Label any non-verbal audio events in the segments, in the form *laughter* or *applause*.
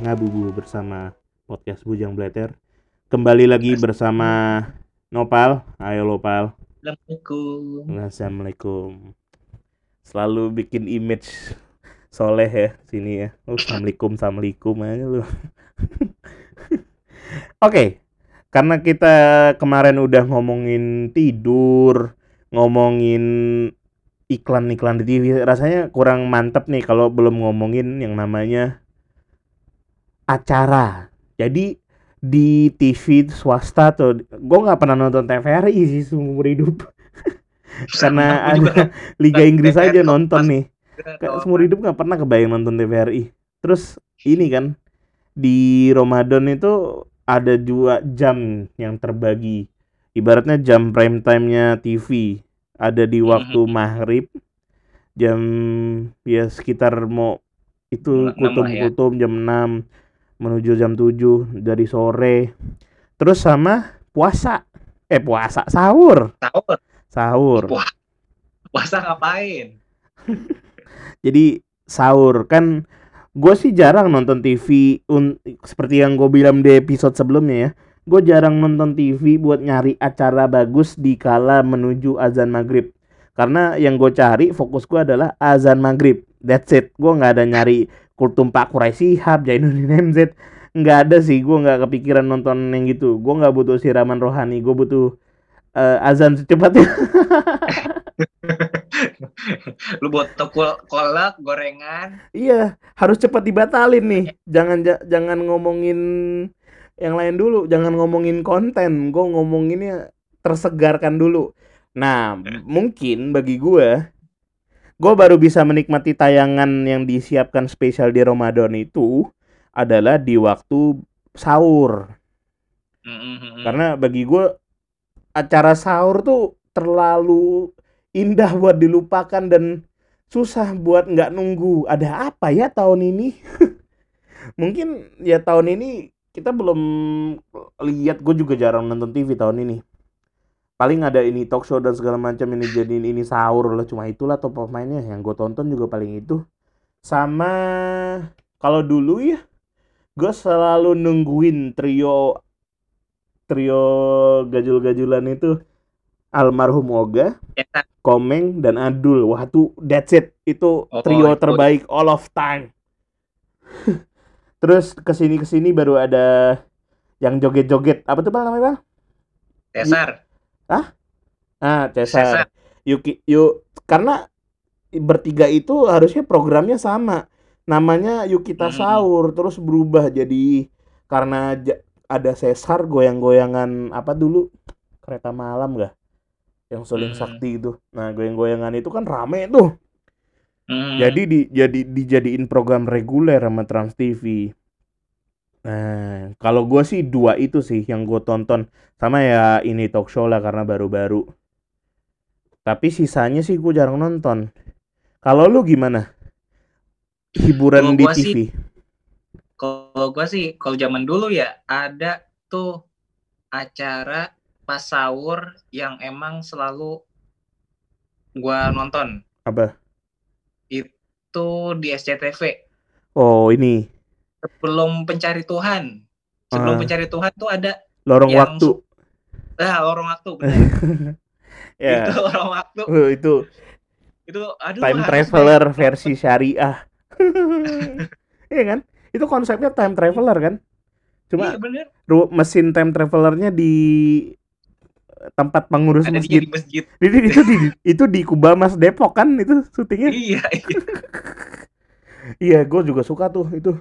ngabubu bersama podcast Bujang Blater. Kembali lagi bersama Nopal. Ayo Lopal. Assalamualaikum. Assalamualaikum. Selalu bikin image soleh ya sini ya. Oh, Assalamualaikum, Assalamualaikum aja lu. *laughs* Oke, karena kita kemarin udah ngomongin tidur, ngomongin iklan-iklan di TV, rasanya kurang mantep nih kalau belum ngomongin yang namanya acara. Jadi di TV swasta tuh, gue nggak pernah nonton TVRI sih seumur hidup. *laughs* Karena ada *laughs* Liga Inggris TVRI aja nonton nih. Kayak tahu seumur hidup nggak pernah kebayang nonton TVRI. Terus ini kan di Ramadan itu ada dua jam yang terbagi. Ibaratnya jam prime time-nya TV. Ada di waktu Mhm. maghrib jam ya sekitar mau itu ya. kultum-kultum jam 6 menuju jam 7 dari sore. Terus sama puasa. Eh puasa sahur. Sahur. Sahur. Puasa ngapain? *laughs* jadi sahur kan gue sih jarang nonton TV un- seperti yang gue bilang di episode sebelumnya ya gue jarang nonton TV buat nyari acara bagus di kala menuju azan maghrib karena yang gue cari fokus gue adalah azan maghrib that's it gue nggak ada nyari kultum Pak Quraisy Shihab Jainuddin *laughs* MZ nggak ada sih gue nggak kepikiran nonton yang gitu gue nggak butuh siraman rohani gue butuh eh, azan secepatnya *laughs* Lu buat kol kolak, gorengan. Iya, harus cepat dibatalin nih. Jangan ja- jangan ngomongin yang lain dulu, jangan ngomongin konten. Gue ngomonginnya tersegarkan dulu. Nah, m- mungkin bagi gue, gue baru bisa menikmati tayangan yang disiapkan spesial di Ramadan itu adalah di waktu sahur. Mm-mm. Karena bagi gue acara sahur tuh terlalu indah buat dilupakan dan susah buat nggak nunggu. Ada apa ya tahun ini? *laughs* Mungkin ya tahun ini kita belum lihat. Gue juga jarang nonton TV tahun ini. Paling ada ini talk show dan segala macam ini jadiin ini sahur lah. Cuma itulah top of mind-nya yang gue tonton juga paling itu. Sama kalau dulu ya, gue selalu nungguin trio trio gajul-gajulan itu almarhum Oga. Komeng dan Adul. Wah tuh that's it. Itu Oh, trio itu. terbaik all of time. *laughs* Terus ke sini ke sini baru ada yang joget-joget. Apa tuh bang namanya bang? Cesar. Ah Cesar. Cesar. Yuki yuk karena bertiga itu harusnya programnya sama. Namanya Yuk Kita Mhm. Sahur terus berubah jadi karena ada Cesar goyang-goyangan apa dulu kereta malam gak? Yang Suling Hmm. Sakti itu. Nah, goyang-goyangan itu kan rame tuh. Mm. Jadi di jadi dijadiin program reguler sama Trans TV. Nah, kalau gue sih dua itu sih yang gue tonton sama ya ini talk show lah karena baru-baru. Tapi sisanya sih gue jarang nonton. Kalau lu gimana? Hiburan Kalau di TV. sih- Kalau gua sih, kalau zaman dulu ya ada tuh acara pas sahur yang emang selalu gua nonton. Apa? Itu di SCTV. Oh, ini Sebelum Pencari Tuhan. Sebelum Ah. Pencari Tuhan tuh ada lorong Yang waktu. ah lorong waktu bener. *laughs* Ya. Itu lorong waktu. Oh, itu itu aduh time traveler versi syariah *laughs* iya kan itu konsepnya time traveler kan cuma iya bener mesin time travelernya di tempat pengurus ada masjid di masjid Jadi *laughs* itu di itu di Kubamas Depok kan itu syutingnya. iya iya. Iya, gue juga suka tuh itu.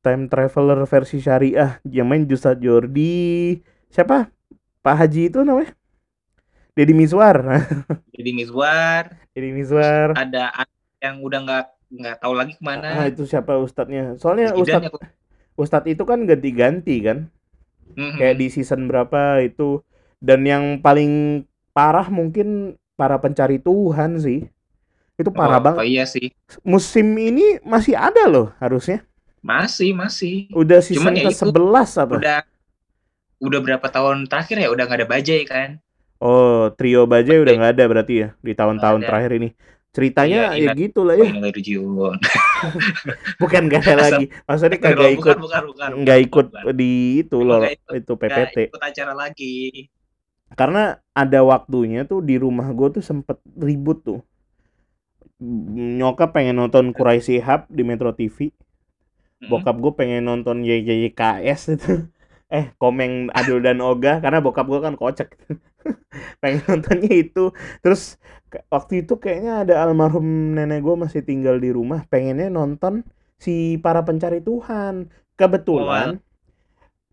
Time Traveler versi syariah yang main Justad Jordi. Siapa? Pak Haji itu namanya? Deddy Miswar. jadi *laughs* Mizwar Deddy Miswar. ada yang udah nggak nggak tahu lagi Ah, ke mana itu siapa ustadznya? Soalnya ustadz ya, kok. ustadz itu kan ganti-ganti kan. Mhm. Kayak di season berapa itu dan yang paling parah mungkin para pencari Tuhan sih. Itu parah oh, banget. oh iya sih Musim ini masih ada loh harusnya. Masih masih Udah season Cuman ya ke itu, 11 apa? udah udah berapa tahun terakhir ya udah nggak ada bajai kan Oh, trio Bajai udah nggak ada berarti ya di tahun-tahun terakhir ini. Ceritanya Iya, ya ingat. gitu lah ya. *laughs* Bukan gak ada lagi. *laughs* Maksudnya kagak bukan, ikut bukan bukan nggak ikut bukan. di itu loh itu PPT. ikut acara lagi Karena ada waktunya tuh di rumah gue tuh sempet ribut tuh. Nyokap pengen nonton Kurai Shihab di Metro TV. Bokap gue pengen nonton YYKS itu. *laughs* Eh, Komeng Adul dan Oga karena bokap gue kan kocak. *laughs* pengen nontonnya itu. Terus waktu itu kayaknya ada almarhum nenek gue masih tinggal di rumah, pengennya nonton si para pencari Tuhan. Kebetulan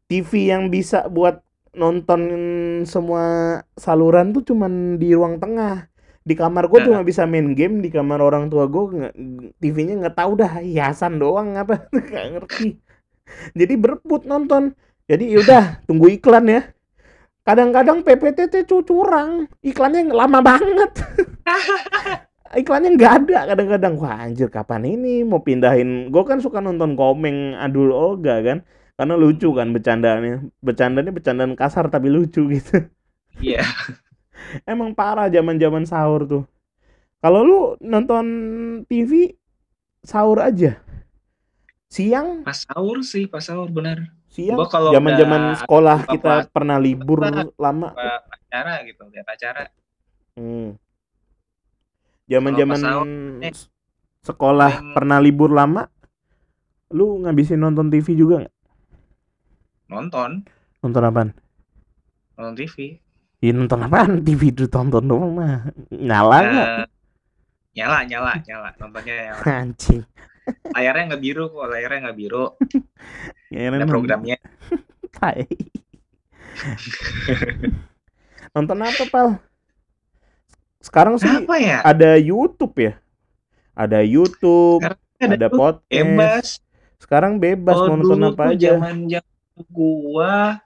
TV yang bisa buat nonton semua saluran tuh cuman di ruang tengah. Di kamar gue cuma bisa main game, di kamar orang tua gue TV-nya nggak tahu dah hiasan doang apa *laughs* nggak ngerti. Jadi berebut nonton. Jadi yaudah *laughs* tunggu iklan ya. Kadang-kadang PPTT cu- curang, iklannya lama banget. *laughs* iklannya nggak ada kadang-kadang. Wah anjir kapan ini mau pindahin? Gue kan suka nonton Komeng Adul Olga kan, karena lucu kan bercandaannya. Bercandanya bercandaan kasar tapi lucu gitu. iya Emang parah zaman-zaman sahur tuh. Kalau lu nonton TV sahur aja. Siang, pas sahur sih pas sahur benar siang. Kalau Zaman-zaman udah sekolah buka kita puasa, pernah libur puasa. lama. Apa acara gitu lihat acara Hmm. Zaman-zaman Kalau pas eh, sekolah paling- pernah libur lama. Lu ngabisin nonton TV juga nggak? nonton Nonton apaan? nonton TV Ya nonton apaan? *laughs* TV tonton doang mah. Nyala nggak? Eh, nyala nyala nyala nontonnya nyala *laughs* Anjing. layarnya nggak biru kok layarnya nggak biru *laughs* Ya, ada programnya Tai. Nonton apa, Pal? Sekarang sih apa ya ada YouTube ya. Ada YouTube, Sekarang ada ada podcast. bebas Sekarang bebas oh mau nonton apa aja. zaman zaman gua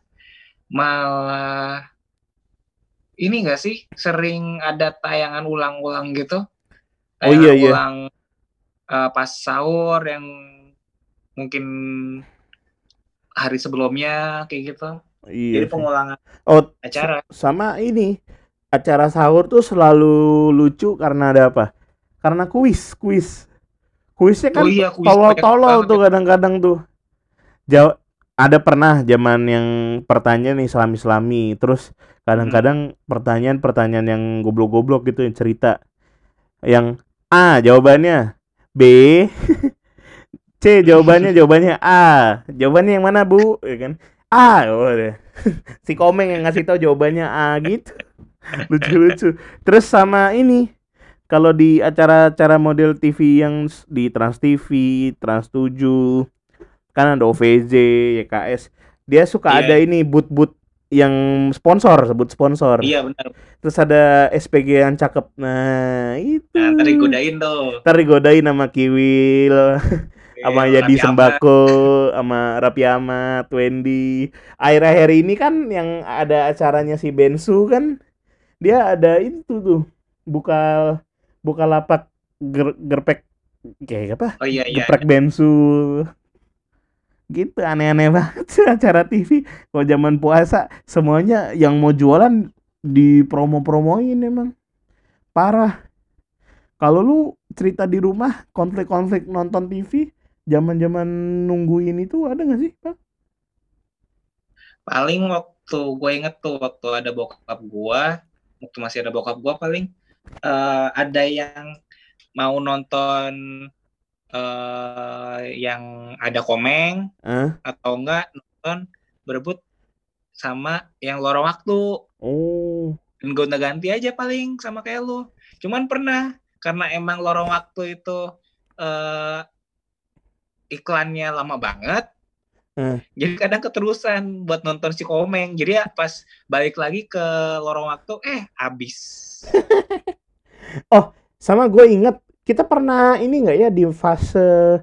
malah ini gak sih sering ada tayangan ulang-ulang gitu Oh, iya, Tayangan iya. ulang eh, pas sahur yang mungkin hari sebelumnya kayak gitu Iya. jadi pengulangan Oh, acara sama ini acara sahur tuh selalu lucu karena ada apa? Karena kuis, kuis. Kuisnya kan oh iya kuis tolol-tolol tuh kadang-kadang tuh. Jawa ada pernah zaman yang pertanyaan Islami-Islami, terus kadang-kadang pertanyaan-pertanyaan yang goblok-goblok gitu yang cerita. Yang A jawabannya B *laughs* C jawabannya *laughs* jawabannya A. Jawabannya yang mana, Bu? Ya kan? A. Oh, deh. *laughs* si Komeng yang ngasih tahu jawabannya A gitu. Lucu-lucu. Terus sama ini kalau di acara-acara model TV yang di Trans TV, Trans 7, kan ada OVJ, YKS. Dia suka Iya. ada ini boot-boot yang sponsor, sebut sponsor. iya benar Terus ada SPG yang cakep. Nah, itu. nah tadi godain tuh Ntar digodain sama Kiwil, sama Iya, jadi Raffi sembako, sama Raffi Ahmad, Wendy. Akhir-akhir ini kan yang ada acaranya si Bensu kan, dia ada itu tuh buka buka lapak ger, gerpek kayak apa? Oh iya iya Geprek Bensu. Gitu aneh-aneh *laughs* banget sih acara TV. Kalau zaman puasa semuanya yang mau jualan di promo-promoin emang. Parah. Kalau lu cerita di rumah konflik-konflik nonton TV zaman-zaman nungguin itu ada nggak sih? Pak? paling waktu gue inget tuh waktu ada bokap gua waktu masih ada bokap gua paling eh, ada yang mau nonton eh yang ada komeng Hah? atau enggak nonton berebut sama yang lorong waktu Oh. dan gonta ganti aja paling sama kayak lu cuman pernah karena emang lorong waktu itu eh iklannya lama banget Eh. jadi kadang keterusan buat nonton si komeng jadi ya pas balik lagi ke lorong waktu eh habis *laughs* Sama gue inget kita pernah ini nggak ya di fase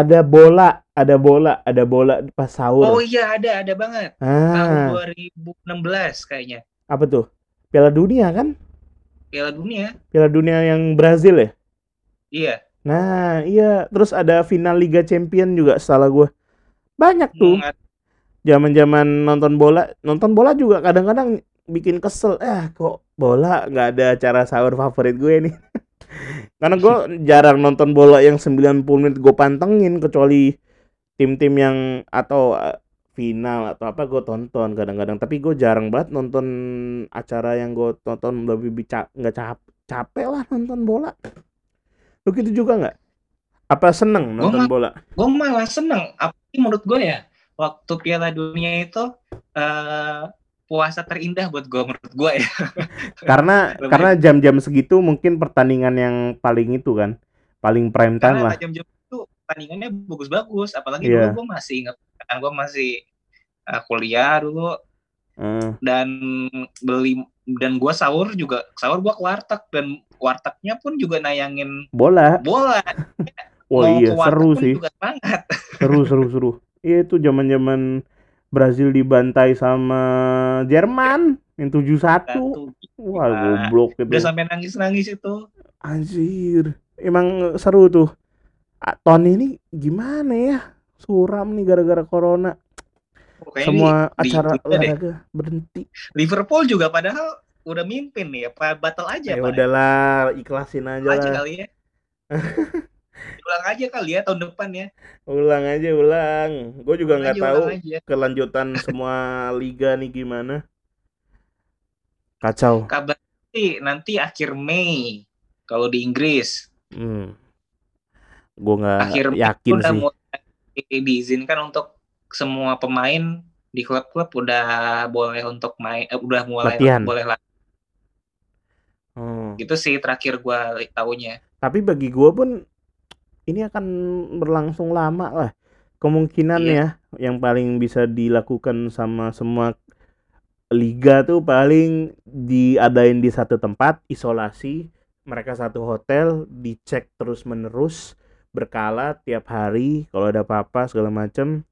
ada bola, ada bola, ada bola pas sahur. oh iya ada ada banget tahun Ah, 2016 kayaknya apa tuh? Piala Dunia kan? Piala Dunia Piala Dunia yang Brazil ya? iya Nah, iya. Terus ada final Liga Champion juga salah gue. Banyak tuh. Hmm, Zaman-zaman nonton bola, nonton bola juga kadang-kadang bikin kesel. Eh, kok bola nggak ada acara sahur favorit gue nih. *laughs* Karena gue jarang nonton bola yang 90 menit gue pantengin kecuali tim-tim yang atau uh, final atau apa gue tonton kadang-kadang. Tapi gue jarang banget nonton acara yang gue tonton lebih bica- nggak cap capek lah nonton bola. Lu gitu juga nggak? Apa seneng Gua nonton mah- bola? gue malah seneng apalagi menurut gue ya waktu Piala Dunia itu eh puasa terindah buat gue menurut gue ya *laughs* Karena Lebih- karena jam-jam segitu mungkin pertandingan yang paling itu kan, paling prime time karena lah. jam-jam itu pertandingannya bagus-bagus apalagi Iya. dulu gue masih ingat kan gue masih eh, kuliah dulu Eh, dan beli dan gue sahur juga sahur gue ke warteg dan wartegnya pun juga nayangin bola. bola Oh *laughs* Mau iya, seru sih. juga semangat Seru seru seru. Iya itu zaman-zaman Brazil dibantai sama Jerman yang 7-1. Satu. Wah, Gila. goblok udah itu. sampai nangis-nangis itu Anjir. Emang seru tuh. Ah, tahun ini gimana ya? Suram nih gara-gara corona. Pokoknya Semua ini di- acara udah deh. olahraga berhenti. Liverpool juga padahal udah mimpin nih ya, battle aja Ya udahlah, ikhlasin aja aja lah. kali ya. *laughs* ulang aja kali ya tahun depan ya. Ulang aja, ulang. Gue juga nggak tahu aja. kelanjutan semua liga nih gimana. Kacau. Kabar sih nanti akhir Mei kalau di Inggris. Hmm. Gue nggak yakin udah sih. mulai diizinkan untuk semua pemain di klub-klub udah boleh untuk main eh, udah mulai Latihan. boleh latihan. Hmm. Gitu sih terakhir gua tahunya. Tapi bagi gue pun ini akan berlangsung lama lah. Kemungkinan Iya. ya yang paling bisa dilakukan sama semua liga tuh paling diadain di satu tempat, isolasi, mereka satu hotel, dicek terus menerus berkala tiap hari kalau ada apa-apa segala macam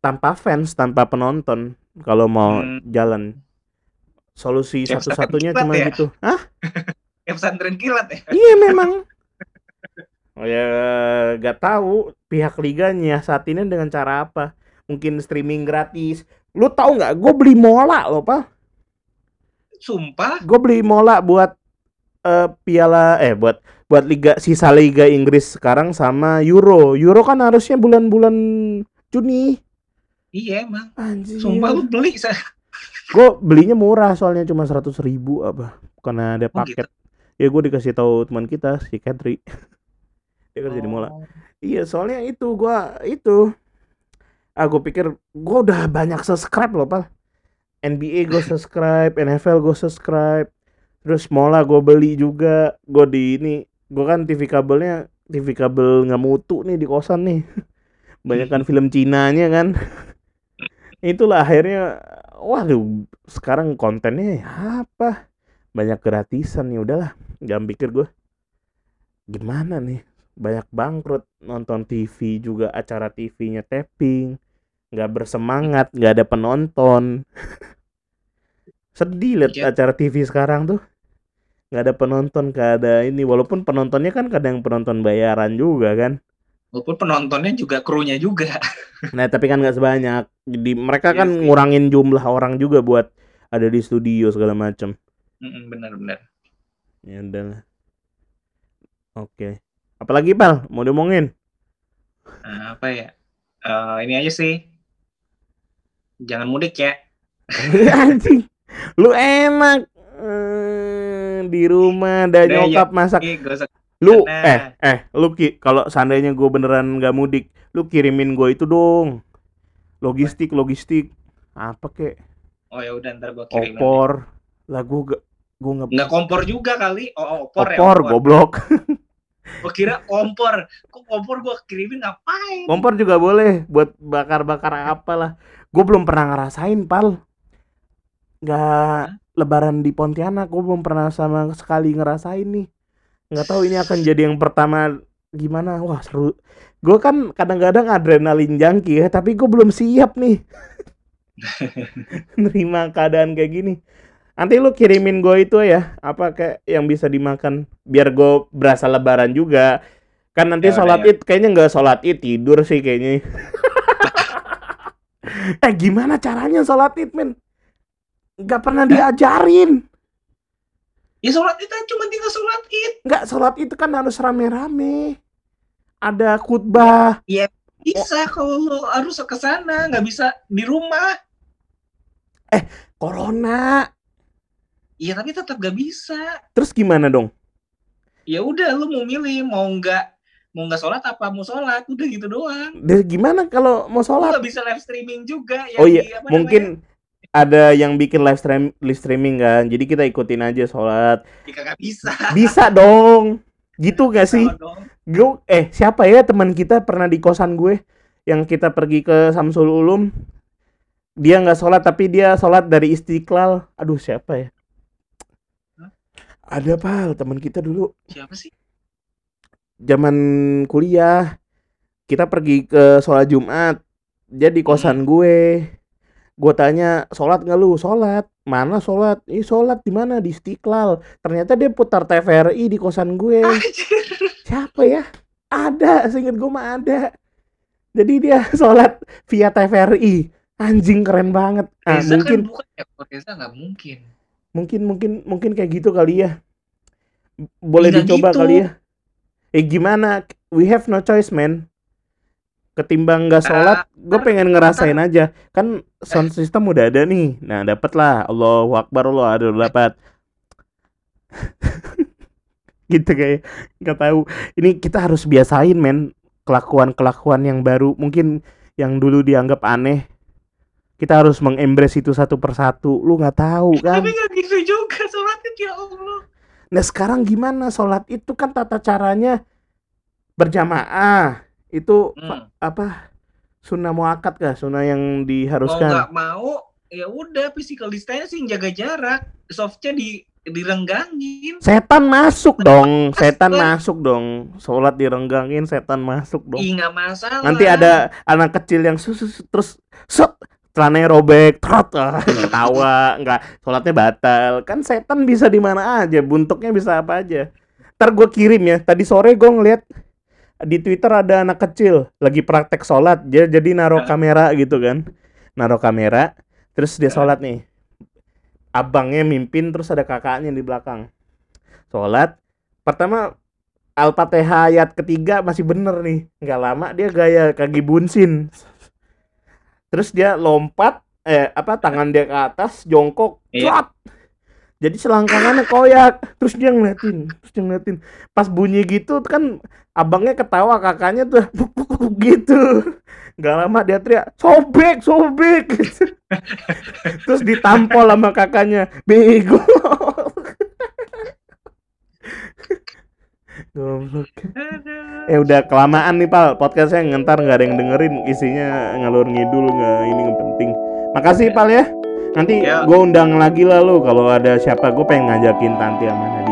tanpa fans, tanpa penonton kalau mau Hmm. jalan. Solusi satu-satunya cuma ya? gitu. Hah? Kayak pesantren kilat ya. Iya memang. *laughs* Oh ya gak tahu pihak liganya saat ini dengan cara apa. Mungkin streaming gratis. Lu tahu nggak? Gue beli mola loh pak. Sumpah Gue beli mola buat eh, piala eh buat buat liga sisa liga Inggris sekarang sama Euro. Euro kan harusnya bulan-bulan Juni. iya emang. Anjir. Sumpah lu beli sa- *laughs* Gue belinya murah soalnya cuma seratus ribu apa. Karena ada Oh, paket. Ya gue dikasih tahu teman kita si Katri. *laughs* Dia kerja di mola. Oh. Iya, soalnya itu gua itu ah gua pikir gua udah banyak subscribe loh, Pal. NBA gue *laughs* subscribe, NFL gue subscribe. Terus Mola gue beli juga. Gue di ini, gue kan TV kabelnya TV kabel nggak mutu nih di kosan nih. *laughs* Banyak kan film Cinanya kan. *laughs* Itulah akhirnya waduh, sekarang kontennya ya apa? Banyak gratisan ya udahlah. Jangan pikir gue gimana nih banyak bangkrut nonton TV juga acara TV-nya tapping nggak bersemangat nggak ada penonton *laughs* sedih liat Iya. acara TV sekarang tuh nggak ada penonton nggak ada ini walaupun penontonnya kan kadang penonton bayaran juga kan Walaupun penontonnya juga krunya juga. *laughs* nah tapi kan nggak sebanyak jadi mereka Iya kan sih. ngurangin jumlah orang juga buat ada di studio segala macam Mm-mm, Benar-benar. ya udahlah oke apalagi pal mau diomongin Nah, apa ya? Eh, ini aja sih. Jangan mudik ya. *laughs* anjing lu enak Eh, di rumah ada Udah, ya. nyokap masak Ih, gak usah lu eh eh lu ki kalau seandainya gue beneran nggak mudik lu kirimin gue itu dong logistik logistik apa kek Oh ya udah ntar gua kirimin. opor lah gue gak gue nggak Nggak kompor juga kali. Oh, opor, ya. opor goblok *laughs* Gua kira kompor. Kok kompor gua kirimin ngapain? kompor juga boleh buat bakar bakar apa lah gue belum pernah ngerasain pal. Nggak lebaran di Pontianak gue belum pernah sama sekali ngerasain nih. Nggak tahu ini akan jadi yang pertama gimana. Wah seru. Gue kan kadang-kadang adrenalin jangki ya tapi gue belum siap nih. *laughs* Nerima keadaan kayak gini nanti lu kirimin gue itu ya apa kayak yang bisa dimakan biar gue berasa lebaran juga. Kan nanti Ya sholat ya. id kayaknya nggak sholat id tidur sih kayaknya. *laughs* Eh gimana caranya sholat id men nggak pernah diajarin. Ya sholat itu cuma tinggal sholat id. nggak sholat itu kan harus rame-rame. Ada khutbah. Bisa kalau harus ke sana, nggak bisa di rumah. corona Iya tapi tetap gak bisa. terus gimana dong Ya udah lu mau milih mau nggak mau nggak sholat apa mau sholat udah gitu doang. Dan gimana kalau mau Lu sholat nggak bisa live streaming juga. Yang oh iya di, mungkin ada yang bikin live stream live streaming kan jadi kita ikutin aja sholat namanya, ya kagak bisa. bisa dong gitu gak sih gue eh siapa ya teman kita pernah di kosan gue yang kita pergi ke Samsul Ulum dia nggak sholat tapi dia sholat dari Istiqlal aduh siapa ya? Ada pal teman kita dulu. Siapa sih? zaman kuliah kita pergi ke sholat Jumat. Dia di kosan gue. Gue tanya sholat nggak lu? Sholat. Mana sholat? Ini sholat di mana? Di Istiqlal. Ternyata dia putar TVRI di kosan gue. Anjir. siapa ya? Ada seinget gue mah ada. Jadi dia *laughs* sholat via TVRI anjing keren banget. Ah, Reza mungkin kan bukan ya. Reza nggak mungkin. Mungkin mungkin mungkin kayak gitu kali ya. Boleh Nggak dicoba gitu. kali ya. Eh gimana? We have no choice man. Ketimbang nggak sholat gue ntar- pengen ngerasain aja. Kan sound system udah ada nih. Nah dapet lah Allahu Akbar Allah ada dapat. *laughs* Gitu kayak nggak tahu. Ini kita harus biasain men. Kelakuan kelakuan yang baru. Mungkin yang dulu dianggap aneh kita harus mengembrace itu satu persatu. Lu nggak tahu *laughs* kan? Tapi nggak gitu juga sholat id ya Allah. Nah sekarang gimana? Sholat itu kan tata caranya berjamaah. Itu Hmm. apa? Sunnah muakat kah? Sunnah yang diharuskan? Nggak mau ya udah physical distancing jaga jarak. Softnya di direnggangin. Setan masuk dong setan masuk dong. Sholat direnggangin setan masuk dong. Ih masalah. Nanti ada anak kecil yang sus sus- terus set celananya robek trot. *laughs* Ah, ketawa nggak. Sholatnya batal. Kan setan bisa di mana aja bentuknya bisa apa aja. Ntar gue kirim ya. Tadi sore gue ngeliat di twitter ada anak kecil lagi praktek sholat. Dia jadi naruh kamera gitu kan. Naruh kamera terus dia sholat nih. Abangnya mimpin terus ada kakaknya di belakang. Sholat. Pertama Al-Fatihah ayat ketiga masih bener nih. Nggak lama dia gaya kaki bunsin terus dia lompat eh apa tangan dia ke atas jongkok Iya. cuat jadi selangkangannya koyak. Terus dia ngeliatin terus dia ngeliatin. Pas bunyi gitu kan abangnya ketawa kakaknya tuh *laughs* gitu. Nggak lama dia teriak sobek sobek *laughs* terus ditampol sama kakaknya bego Goblok. Eh udah kelamaan nih pal podcastnya ngentar nggak ada yang dengerin isinya ngalur ngidul nggak ini nggak penting. Makasih pal ya. Nanti Ya. gue undang lagi lah lu kalau ada siapa gue pengen ngajakin Tanti sama Nadia.